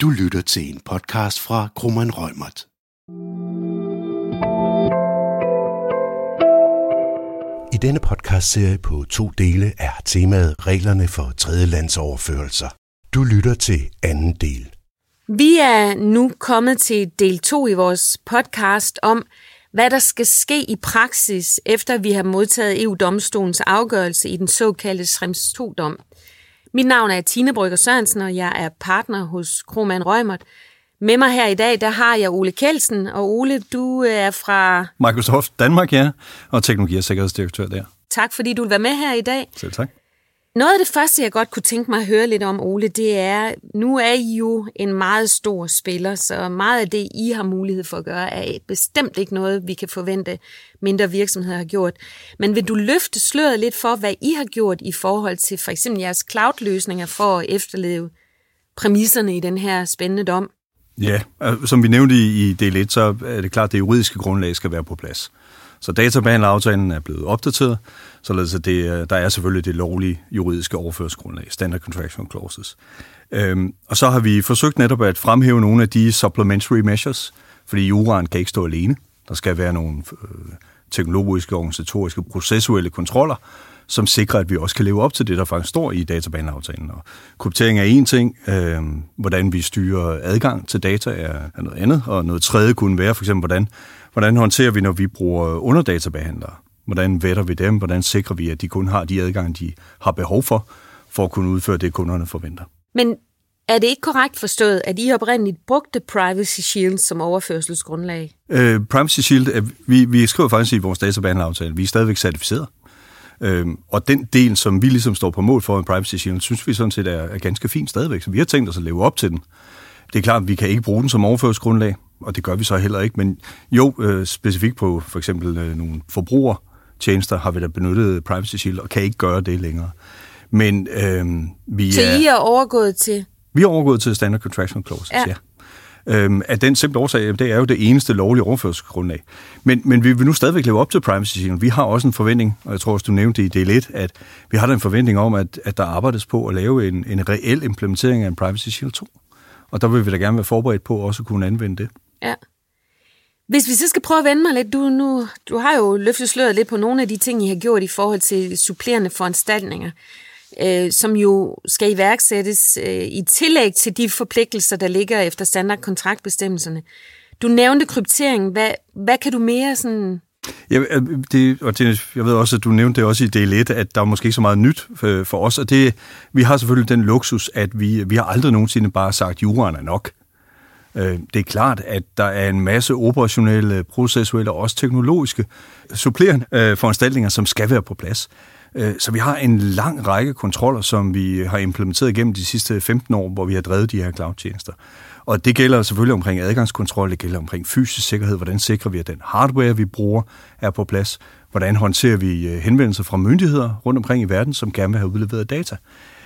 Du lytter til en podcast fra Krummeren Rømert. I denne podcastserie på to dele er temaet reglerne for tredjelandsoverførelser. Du lytter til anden del. Vi er nu kommet til del 2 i vores podcast om, hvad der skal ske i praksis, efter vi har modtaget EU-domstolens afgørelse i den såkaldte Schrems 2-dom. Mit navn er Tine Brygger Sørensen, og jeg er partner hos Kroman Rømert. Med mig her i dag, der har jeg Ole Kelsen, og Ole, du er fra... Microsoft Danmark, ja, og teknologi- og sikkerhedsdirektør der. Tak, fordi du vil være med her i dag. Selv tak. Noget af det første, jeg godt kunne tænke mig at høre lidt om, Ole, det er, nu er I jo en meget stor spiller, så meget af det, I har mulighed for at gøre, er bestemt ikke noget, vi kan forvente, mindre virksomheder har gjort. Men vil du løfte sløret lidt for, hvad I har gjort i forhold til for eksempel jeres cloud-løsninger for at efterleve præmisserne i den her spændende dom? Ja, altså, som vi nævnte i del 1, så er det klart, at det juridiske grundlag skal være på plads. Så databehandleraftalen er blevet opdateret, således at det, øh, der er selvfølgelig det lovlige juridiske overførselsgrundlag, standard contractual clauses. Øhm, og så har vi forsøgt netop at fremhæve nogle af de supplementary measures, fordi juraen kan ikke stå alene. Der skal være nogle øh, teknologiske, organisatoriske, processuelle kontroller, som sikrer, at vi også kan leve op til det, der faktisk står i databehandleraftalen. Og kryptering er en ting, øh, hvordan vi styrer adgang til data er, er noget andet, og noget tredje kunne være for eksempel, hvordan, hvordan håndterer vi, når vi bruger underdatabehandlere? Hvordan vetter vi dem? Hvordan sikrer vi, at de kun har de adgang, de har behov for, for at kunne udføre det, kunderne forventer? Men er det ikke korrekt forstået, at I oprindeligt brugte Privacy Shield som overførselsgrundlag? Øh, Privacy Shield, vi, vi skriver faktisk i vores databehandleraftale, vi er stadigvæk certificeret. Øhm, og den del, som vi ligesom står på mål for en Privacy Shield, synes vi sådan set er, er ganske fint stadigvæk. Så vi har tænkt os at leve op til den. Det er klart, at vi kan ikke bruge den som overførselsgrundlag, og det gør vi så heller ikke. Men jo, øh, specifikt på for eksempel øh, nogle forbrugertjenester har vi da benyttet Privacy Shield, og kan ikke gøre det længere. Men øh, vi Så er, I er overgået til... vi er overgået til Standard Contractual Clauses, Ja. ja. Øh, Øhm, af den simple årsag, at det er jo det eneste lovlige overførselsgrundlag. Men, men vi vil nu stadigvæk leve op til privacy. Vi har også en forventning, og jeg tror også, du nævnte det i del 1, at vi har da en forventning om, at, at der arbejdes på at lave en, en reel implementering af en privacy shield 2. Og der vil vi da gerne være forberedt på også at kunne anvende det. Ja. Hvis vi så skal prøve at vende mig lidt, du, nu, du har jo løftet sløret lidt på nogle af de ting, I har gjort i forhold til supplerende foranstaltninger, øh, som jo skal iværksættes øh, i tillæg til de forpligtelser, der ligger efter standardkontraktbestemmelserne. Du nævnte kryptering. Hvad, hvad kan du mere sådan... Ja, øh, det, og det, jeg ved også, at du nævnte det også i del 1, at der er måske ikke så meget nyt for, for os, og det, vi har selvfølgelig den luksus, at vi, vi har aldrig nogensinde bare sagt, at juraen er nok. Øh, det er klart, at der er en masse operationelle, processuelle og også teknologiske supplerende foranstaltninger, som skal være på plads. Øh, Så vi har en lang række kontroller, som vi har implementeret gennem de sidste 15 år, hvor vi har drevet de her cloud-tjenester. Og det gælder selvfølgelig omkring adgangskontrol, det gælder omkring fysisk sikkerhed, hvordan sikrer vi, at den hardware, vi bruger, er på plads, hvordan håndterer vi øh, henvendelser fra myndigheder rundt omkring i verden, som gerne vil have udleveret data.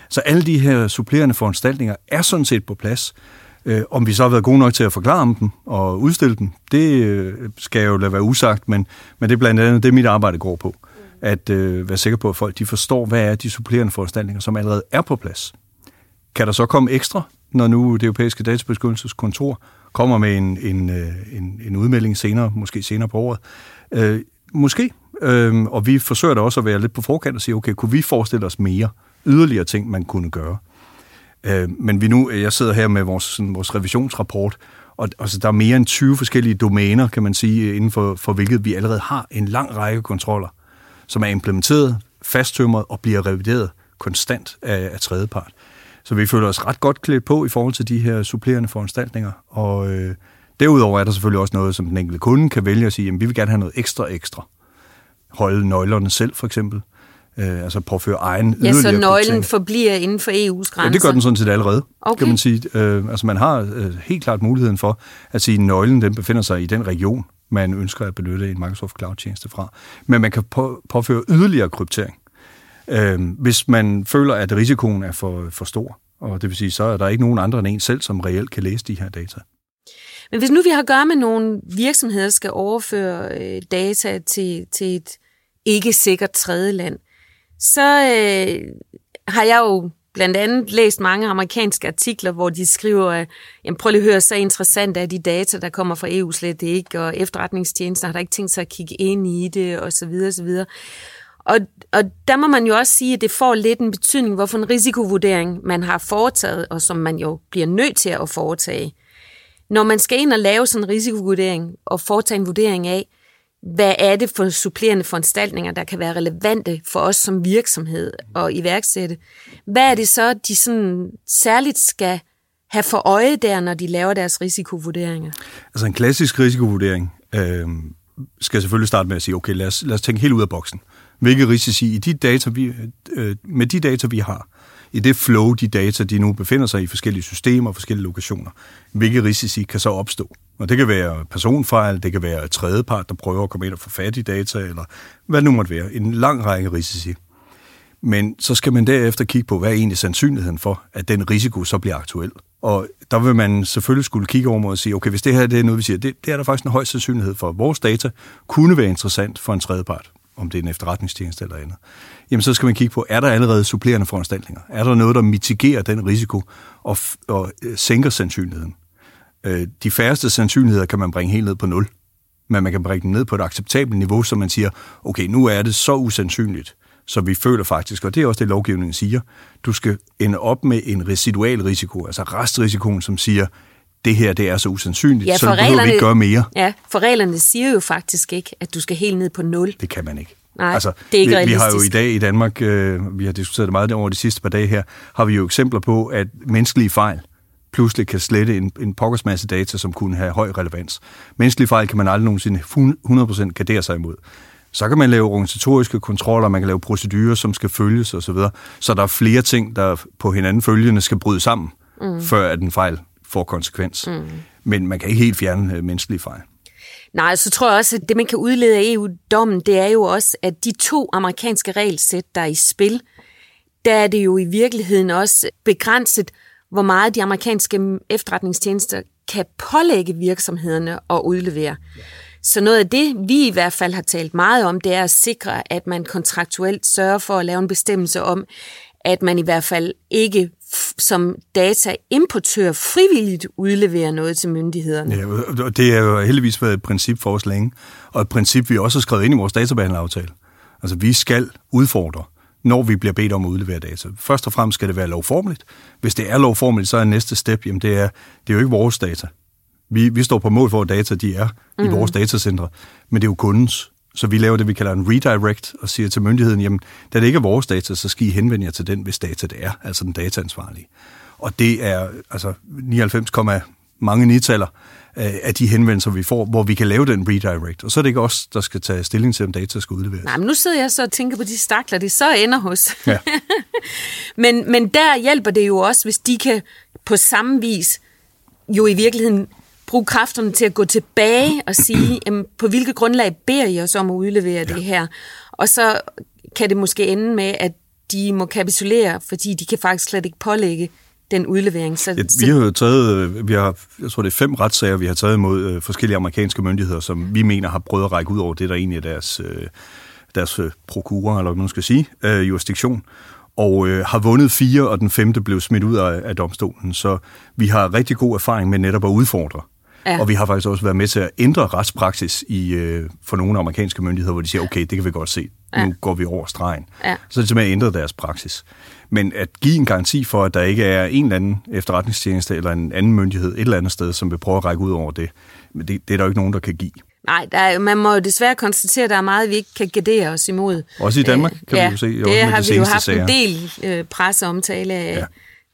Så alle de her supplerende foranstaltninger er sådan set på plads. Øh, om vi så har været gode nok til at forklare om dem og udstille dem, det øh, skal jeg jo lade være usagt, men, men det er blandt andet det, mit arbejde går på. At øh, være sikker på, at folk de forstår, hvad er de supplerende foranstaltninger, som allerede er på plads. Kan der så komme ekstra, når nu det europæiske databeskyttelseskontor kommer med en, en, øh, en, en udmelding senere, måske senere på året? Øh, måske. Øh, og vi forsøger da også at være lidt på forkant og sige, okay, kunne vi forestille os mere yderligere ting, man kunne gøre? Øh, men vi nu, øh, jeg sidder her med vores, sådan, vores revisionsrapport, og altså, der er mere end 20 forskellige domæner, kan man sige, inden for, for hvilket vi allerede har en lang række kontroller, som er implementeret, fasttømret og bliver revideret konstant af, af tredjepart. Så vi føler os ret godt klædt på i forhold til de her supplerende foranstaltninger, og øh, derudover er der selvfølgelig også noget, som den enkelte kunde kan vælge at sige, jamen vi vil gerne have noget ekstra ekstra. Holde nøglerne selv for eksempel, øh, altså påføre egen Ja, så nøglen forbliver inden for EU's grænser. Ja, det gør den sådan set allerede, Okay. kan man sige. Øh, altså man har øh, helt klart muligheden for at sige, at nøglen den befinder sig i den region, man ønsker at benytte en Microsoft Cloud-tjeneste fra. Men man kan på, påføre yderligere kryptering, øh, hvis man føler, at risikoen er for, for stor. Og det vil sige, så er der ikke nogen andre end en selv, som reelt kan læse de her data. Men hvis nu vi har at gøre med nogle virksomheder, der skal overføre øh, data til, til et ikke sikkert tredje land, så øh, har jeg jo blandt andet læst mange amerikanske artikler, hvor de skriver, jamen prøv lige at høre, så interessant er de data, der kommer fra EU slet ikke, og efterretningstjenester har der ikke tænkt sig at kigge ind i det, og så videre, og så videre. Og, og der må man jo også sige, at det får lidt en betydning, hvorfor en risikovurdering man har foretaget, og som man jo bliver nødt til at foretage. Når man skal ind og lave sådan en risikovurdering, og foretage en vurdering af, hvad er det for supplerende foranstaltninger, der kan være relevante for os som virksomhed og iværksætte? Hvad er det så, de sådan særligt skal have for øje der, når de laver deres risikovurderinger? Altså en klassisk risikovurdering øh, skal selvfølgelig starte med at sige, okay, lad os, lad os tænke helt ud af boksen. Hvilke risici i de data, vi, øh, med de data, vi har, i det flow, de data, de nu befinder sig i forskellige systemer og forskellige lokationer, hvilke risici kan så opstå? Og det kan være personfejl, det kan være et tredjepart, der prøver at komme ind og få fat i data, eller hvad det nu måtte være. En lang række risici. Men så skal man derefter kigge på, hvad er egentlig sandsynligheden for, at den risiko så bliver aktuel. Og der vil man selvfølgelig skulle kigge over mod at sige, okay, hvis det her det er noget, vi siger, det, det er der faktisk en høj sandsynlighed for, at vores data kunne være interessant for en tredjepart, om det er en efterretningstjeneste eller andet. Jamen så skal man kigge på, er der allerede supplerende foranstaltninger? Er der noget, der mitigerer den risiko og, og øh, sænker sandsynligheden? Øh, de færreste sandsynligheder kan man bringe helt ned på nul, men man kan bringe dem ned på et acceptabelt niveau, så man siger, okay, nu er det så usandsynligt, så vi føler faktisk, og det er også det, lovgivningen siger, du skal ende op med en residual risiko, altså restrisikoen, som siger, det her det er så usandsynligt, ja, så behøver vi ikke gøre mere. Ja, for reglerne siger jo faktisk ikke, at du skal helt ned på nul. Det kan man ikke. Nej, altså, det er ikke vi, vi har jo i dag i Danmark, øh, vi har diskuteret det meget over de sidste par dage her, har vi jo eksempler på, at menneskelige fejl, pludselig kan slette en, en pokkers masse data, som kunne have høj relevans. Menneskelige fejl kan man aldrig nogensinde 100% gardere sig imod. Så kan man lave organisatoriske kontroller, man kan lave procedurer, som skal følges osv. Så, så der er flere ting, der på hinanden følgende skal bryde sammen, mm. før at en fejl får konsekvens. Mm. Men man kan ikke helt fjerne øh, menneskelige fejl. Nej, så tror jeg også, at det, man kan udlede af EU-dommen, det er jo også, at de to amerikanske regelsæt, der er i spil, der er det jo i virkeligheden også begrænset, hvor meget de amerikanske efterretningstjenester kan pålægge virksomhederne at udlevere. Så noget af det, vi i hvert fald har talt meget om, det er at sikre, at man kontraktuelt sørger for at lave en bestemmelse om, at man i hvert fald ikke som dataimportør frivilligt udleverer noget til myndighederne. Ja, og det er jo heldigvis været et princip for os længe, og et princip, vi også har skrevet ind i vores databehandleraftale. Altså, vi skal udfordre når vi bliver bedt om at udlevere data. Først og fremmest skal det være lovformeligt. Hvis det er lovformeligt, så er næste step, jamen det er, det er jo ikke vores data. Vi, vi står på mål for, at data de er mm. i vores datacentre, men det er jo kundens. Så vi laver det, vi kalder en redirect, og siger til myndigheden, jamen, da det ikke er vores data, så skal I henvende jer til den, hvis data det er, altså den dataansvarlige. Og det er altså 99, mange nitaller af de henvendelser, vi får, hvor vi kan lave den redirect. Og så er det ikke os, der skal tage stilling til, om data skal udleveres. Nej, men nu sidder jeg så og tænker på de stakler, det så ender hos. Ja. men, men der hjælper det jo også, hvis de kan på samme vis jo i virkeligheden bruge kræfterne til at gå tilbage og sige, jamen, på hvilket grundlag beder I os om at udlevere ja. det her? Og så kan det måske ende med, at de må kapitulere, fordi de kan faktisk slet ikke pålægge den udlevering. Så, ja, vi har jo taget, vi har, jeg tror det er fem retssager, vi har taget imod øh, forskellige amerikanske myndigheder, som vi mener har prøvet at række ud over det, der egentlig er deres, øh, deres øh, prokurer, eller hvad man skal sige, øh, jurisdiktion og øh, har vundet fire, og den femte blev smidt ud af, af domstolen. Så vi har rigtig god erfaring med netop at udfordre Ja. Og vi har faktisk også været med til at ændre retspraksis i, øh, for nogle amerikanske myndigheder, hvor de siger, okay, det kan vi godt se. Ja. Nu går vi over stregen. Ja. Så er det simpelthen ændret deres praksis. Men at give en garanti for, at der ikke er en eller anden efterretningstjeneste eller en anden myndighed et eller andet sted, som vil prøve at række ud over det, det, det er der jo ikke nogen, der kan give. Nej, der er, man må jo desværre konstatere, at der er meget, vi ikke kan gardere os imod. Også i Danmark, øh, kan ja, vi jo se. Det også har de vi jo haft sager. en del øh, presseomtale af.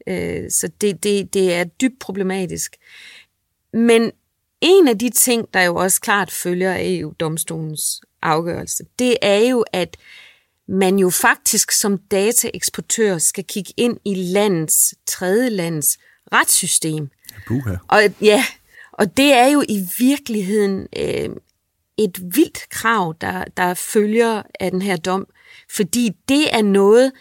Ja. Øh, så det, det, det er dybt problematisk. Men en af de ting, der jo også klart følger af EU-domstolens afgørelse, det er jo, at man jo faktisk som dataeksportør skal kigge ind i landets, tredje lands retssystem. Buha. Og, ja, og det er jo i virkeligheden øh, et vildt krav, der, der følger af den her dom, fordi det er noget,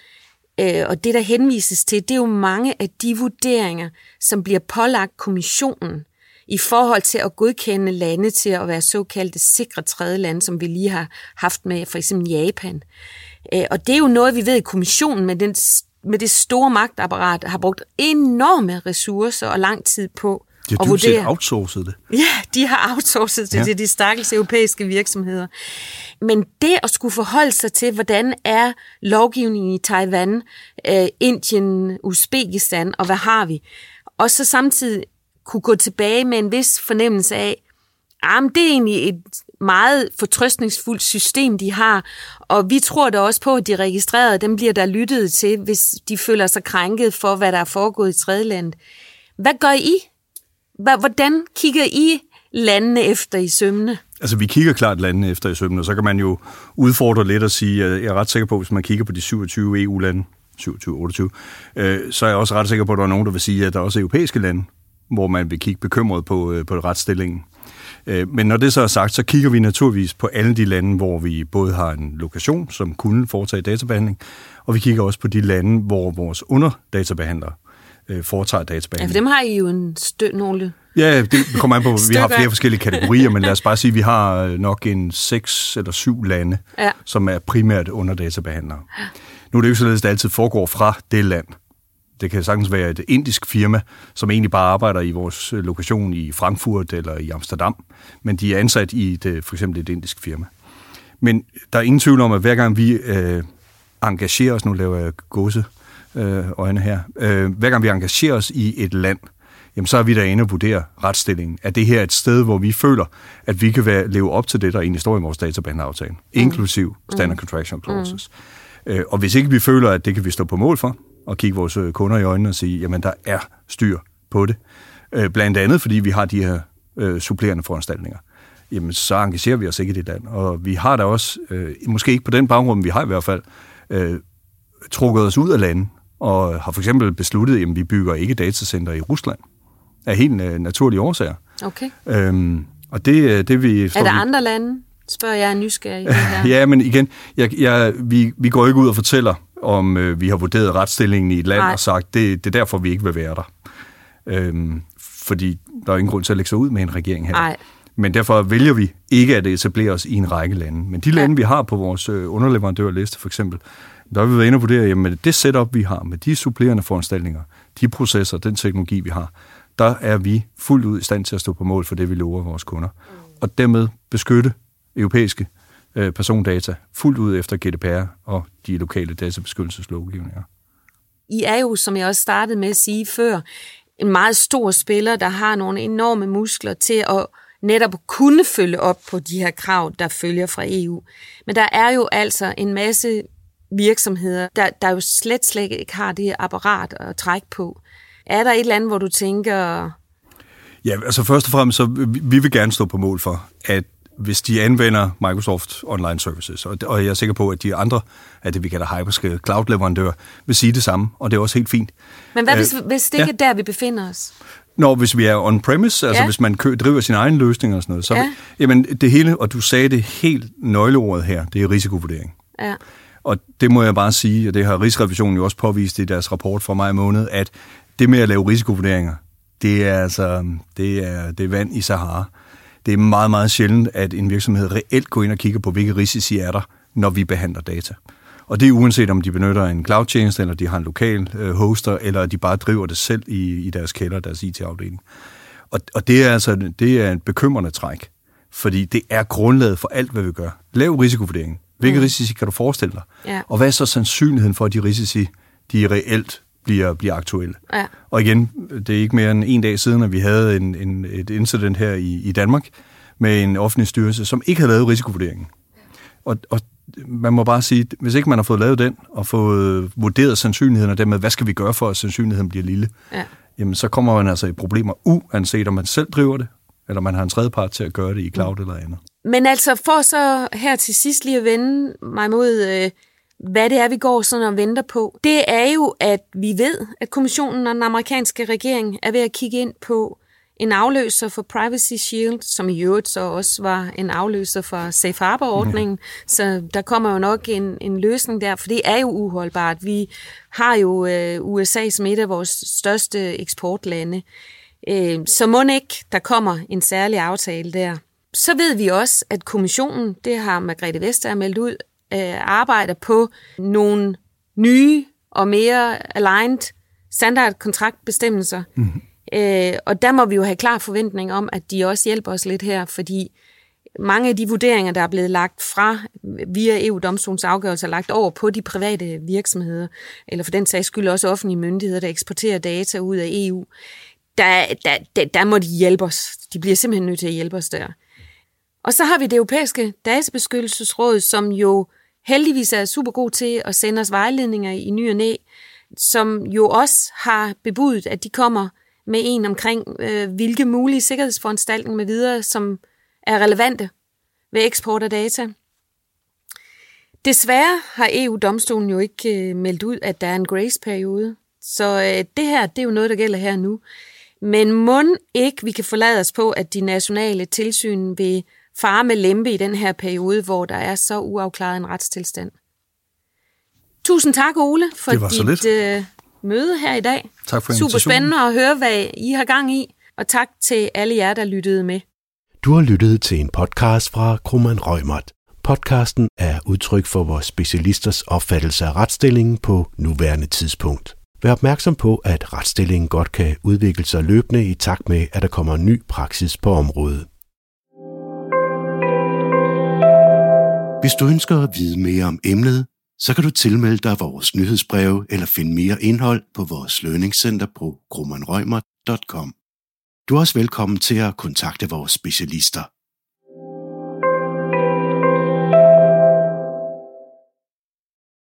øh, og det der henvises til, det er jo mange af de vurderinger, som bliver pålagt kommissionen i forhold til at godkende lande til at være såkaldte sikre tredje lande, som vi lige har haft med for eksempel Japan. Øh, og det er jo noget, vi ved i kommissionen med den med det store magtapparat har brugt enorme ressourcer og lang tid på De har dybest set outsourcet det. Ja, de har outsourcet det ja. til de stakkels europæiske virksomheder. Men det at skulle forholde sig til, hvordan er lovgivningen i Taiwan, øh, Indien, Uzbekistan, og hvad har vi? Og så samtidig kunne gå tilbage med en vis fornemmelse af, ah, men det er egentlig et meget fortrøstningsfuldt system, de har, og vi tror da også på, at de registrerede, dem bliver der lyttet til, hvis de føler sig krænket for, hvad der er foregået i tredjelandet. Hvad gør I? Hvordan kigger I landene efter i sømne? Altså, vi kigger klart landene efter i sømne, og så kan man jo udfordre lidt og sige, at jeg er ret sikker på, hvis man kigger på de 27 EU-lande, 27-28, øh, så er jeg også ret sikker på, at der er nogen, der vil sige, at der er også europæiske lande, hvor man vil kigge bekymret på, øh, på retsstillingen. Øh, men når det så er sagt, så kigger vi naturligvis på alle de lande, hvor vi både har en lokation, som kunne foretage databehandling, og vi kigger også på de lande, hvor vores underdatabehandlere øh, foretager Ja, databehandling. for dem har I jo en stø nogle... Ja, det kommer an på, vi har flere forskellige kategorier, men lad os bare sige, at vi har nok en seks eller syv lande, Ja. som er primært underdatabehandlere. Nu er det jo ikke således, at det altid foregår fra det land. Det kan sagtens være et indisk firma, som egentlig bare arbejder i vores øh, lokation i Frankfurt eller i Amsterdam, men de er ansat i et, for eksempel et indisk firma. Men der er ingen tvivl om, at hver gang vi øh, engagerer os, nu laver jeg gåse øh, øjne her, øh, hver gang vi engagerer os i et land, jamen så er vi derinde og vurdere retsstillingen. Er det her et sted, hvor vi føler, at vi kan være, leve op til det, der egentlig står i vores databehandleraftale, mm. inklusiv standard contractual clauses. Mm. Øh, og hvis ikke vi føler, at det kan vi stå på mål for, og kigge vores øh, kunder i øjnene og sige, jamen der er styr på det, øh, blandt andet fordi vi har de her øh, supplerende foranstaltninger, jamen så engagerer vi os ikke i det land. Og vi har da også, øh, måske ikke på den baggrund, men vi har i hvert fald, øh, trukket os ud af landet, og har for eksempel besluttet, at vi bygger ikke datacenter i Rusland, af helt øh, naturlige årsager. Okay. Øhm, og det, det vi... Er der vi- andre lande? Spørger jeg er nysgerrig. det her. Ja, men igen, jeg, jeg, vi, vi går ikke ud og fortæller, om øh, vi har vurderet retsstillingen i et land Nej. og sagt, det, det er derfor, vi ikke vil være der. Øhm, fordi der er ingen grund til at lægge sig ud med en regering her. Nej. Men derfor vælger vi ikke at etablere os i en række lande. Men de lande, vi har på vores øh, underleverandørliste for eksempel, der vil vi være inde og vurdere, jamen det setup, vi har med de supplerende foranstaltninger, de processer, den teknologi, vi har, der er vi fuldt ud i stand til at stå på mål for det, vi lover vores kunder. Og dermed beskytte europæiske øh, persondata fuldt ud efter GDPR og de lokale databeskyttelseslovgivninger. I er jo, som jeg også startede med at sige før, en meget stor spiller, der har nogle enorme muskler til at netop kunne følge op på de her krav, der følger fra EU. Men der er jo altså en masse virksomheder, der, der jo slet, slet ikke har det apparat at trække på. Er der et eller andet, hvor du tænker, Ja, altså først og fremmest, så vi, vi vil gerne stå på mål for, at hvis de anvender Microsoft Online Services, og, og jeg er sikker på, at de andre af det, vi kalder hyperscale cloud-leverandører, vil sige det samme, og det er også helt fint. men hvad Øh, hvis, hvis det ikke ja. er der, vi befinder os? Når hvis vi er on-premise, altså Ja. hvis man kø, driver sin egen løsning og sådan noget, så Ja. ja. jamen det hele, og du sagde det helt nøgleordet her, det er risikovurdering. Ja. Og det må jeg bare sige, og det har Rigsrevisionen jo også påvist i deres rapport fra maj måned, at det med at lave risikovurderinger, det er altså det er, det er vand i Sahara. Det er meget, meget sjældent, at en virksomhed reelt går ind og kigger på, hvilke risici er der, når vi behandler data. Og det er uanset, om de benytter en cloud-tjeneste, eller de har en lokal øh, hoster, eller de bare driver det selv i, i deres kælder, deres IT-afdeling. Og, og det er altså det er et bekymrende træk, fordi det er grundlaget for alt, hvad vi gør. Lav risikovurdering. Hvilke mm. risici kan du forestille dig? Ja. Og hvad er så sandsynligheden for, at de risici, de reelt bliver, bliver aktuelle? Ja. Og igen, det er ikke mere end en dag siden, at vi havde en, en, et incident her i, i Danmark med en offentlig styrelse, som ikke havde lavet risikovurderingen. Og, og man må bare sige, hvis ikke man har fået lavet den, og fået vurderet sandsynligheden, og dermed, hvad skal vi gøre for, at sandsynligheden bliver lille, Ja. jamen så kommer man altså i problemer, uanset om man selv driver det, eller man har en tredje part til at gøre det i cloud eller andet. Men altså, for så her til sidst lige at vende mig mod, øh, hvad det er, vi går sådan og venter på, det er jo, at vi ved, at kommissionen og den amerikanske regering er ved at kigge ind på en afløser for Privacy Shield, som i øvrigt så også var en afløser for Safe Harbor-ordningen. Så der kommer jo nok en, en løsning der, for det er jo uholdbart. Vi har jo øh, USA som et af vores største eksportlande. Øh, så må ikke, der kommer en særlig aftale der. Så ved vi også, at kommissionen, det har Margrethe Vestager meldt ud, øh, arbejder på nogle nye og mere aligned standardkontraktbestemmelser. Mm-hmm. Øh, og der må vi jo have klar forventning om, at de også hjælper os lidt her, fordi mange af de vurderinger, der er blevet lagt fra via EU-domstolens afgørelse, er lagt over på de private virksomheder, eller for den sags skyld også offentlige myndigheder, der eksporterer data ud af EU. Der, der, der, der må de hjælpe os. De bliver simpelthen nødt til at hjælpe os der. Og så har vi det europæiske databeskyttelsesråd, som jo heldigvis er super god til at sende os vejledninger i ny og næ, som jo også har bebudet, at de kommer med en omkring, øh, hvilke mulige sikkerhedsforanstaltninger med videre, som er relevante ved eksport af data. Desværre har EU-domstolen jo ikke øh, meldt ud, at der er en grace-periode. Så øh, det her, det er jo noget, der gælder her nu. Men må ikke vi kan forlade os på, at de nationale tilsyn vil fare med lempe i den her periode, hvor der er så uafklaret en retstilstand. Tusind tak, Ole, for dit øh, møde her i dag. Tak for Super spændende at høre, hvad I har gang i. Og tak til alle jer, der lyttede med. Du har lyttet til en podcast fra Krummeren Rømert. Podcasten er udtryk for vores specialisters opfattelse af retsstillingen på nuværende tidspunkt. Vær opmærksom på, at retsstillingen godt kan udvikle sig løbende i takt med, at der kommer ny praksis på området. Hvis du ønsker at vide mere om emnet, så kan du tilmelde dig vores nyhedsbreve eller finde mere indhold på vores lønningscenter på grummanrøgmer.com. Du er også velkommen til at kontakte vores specialister.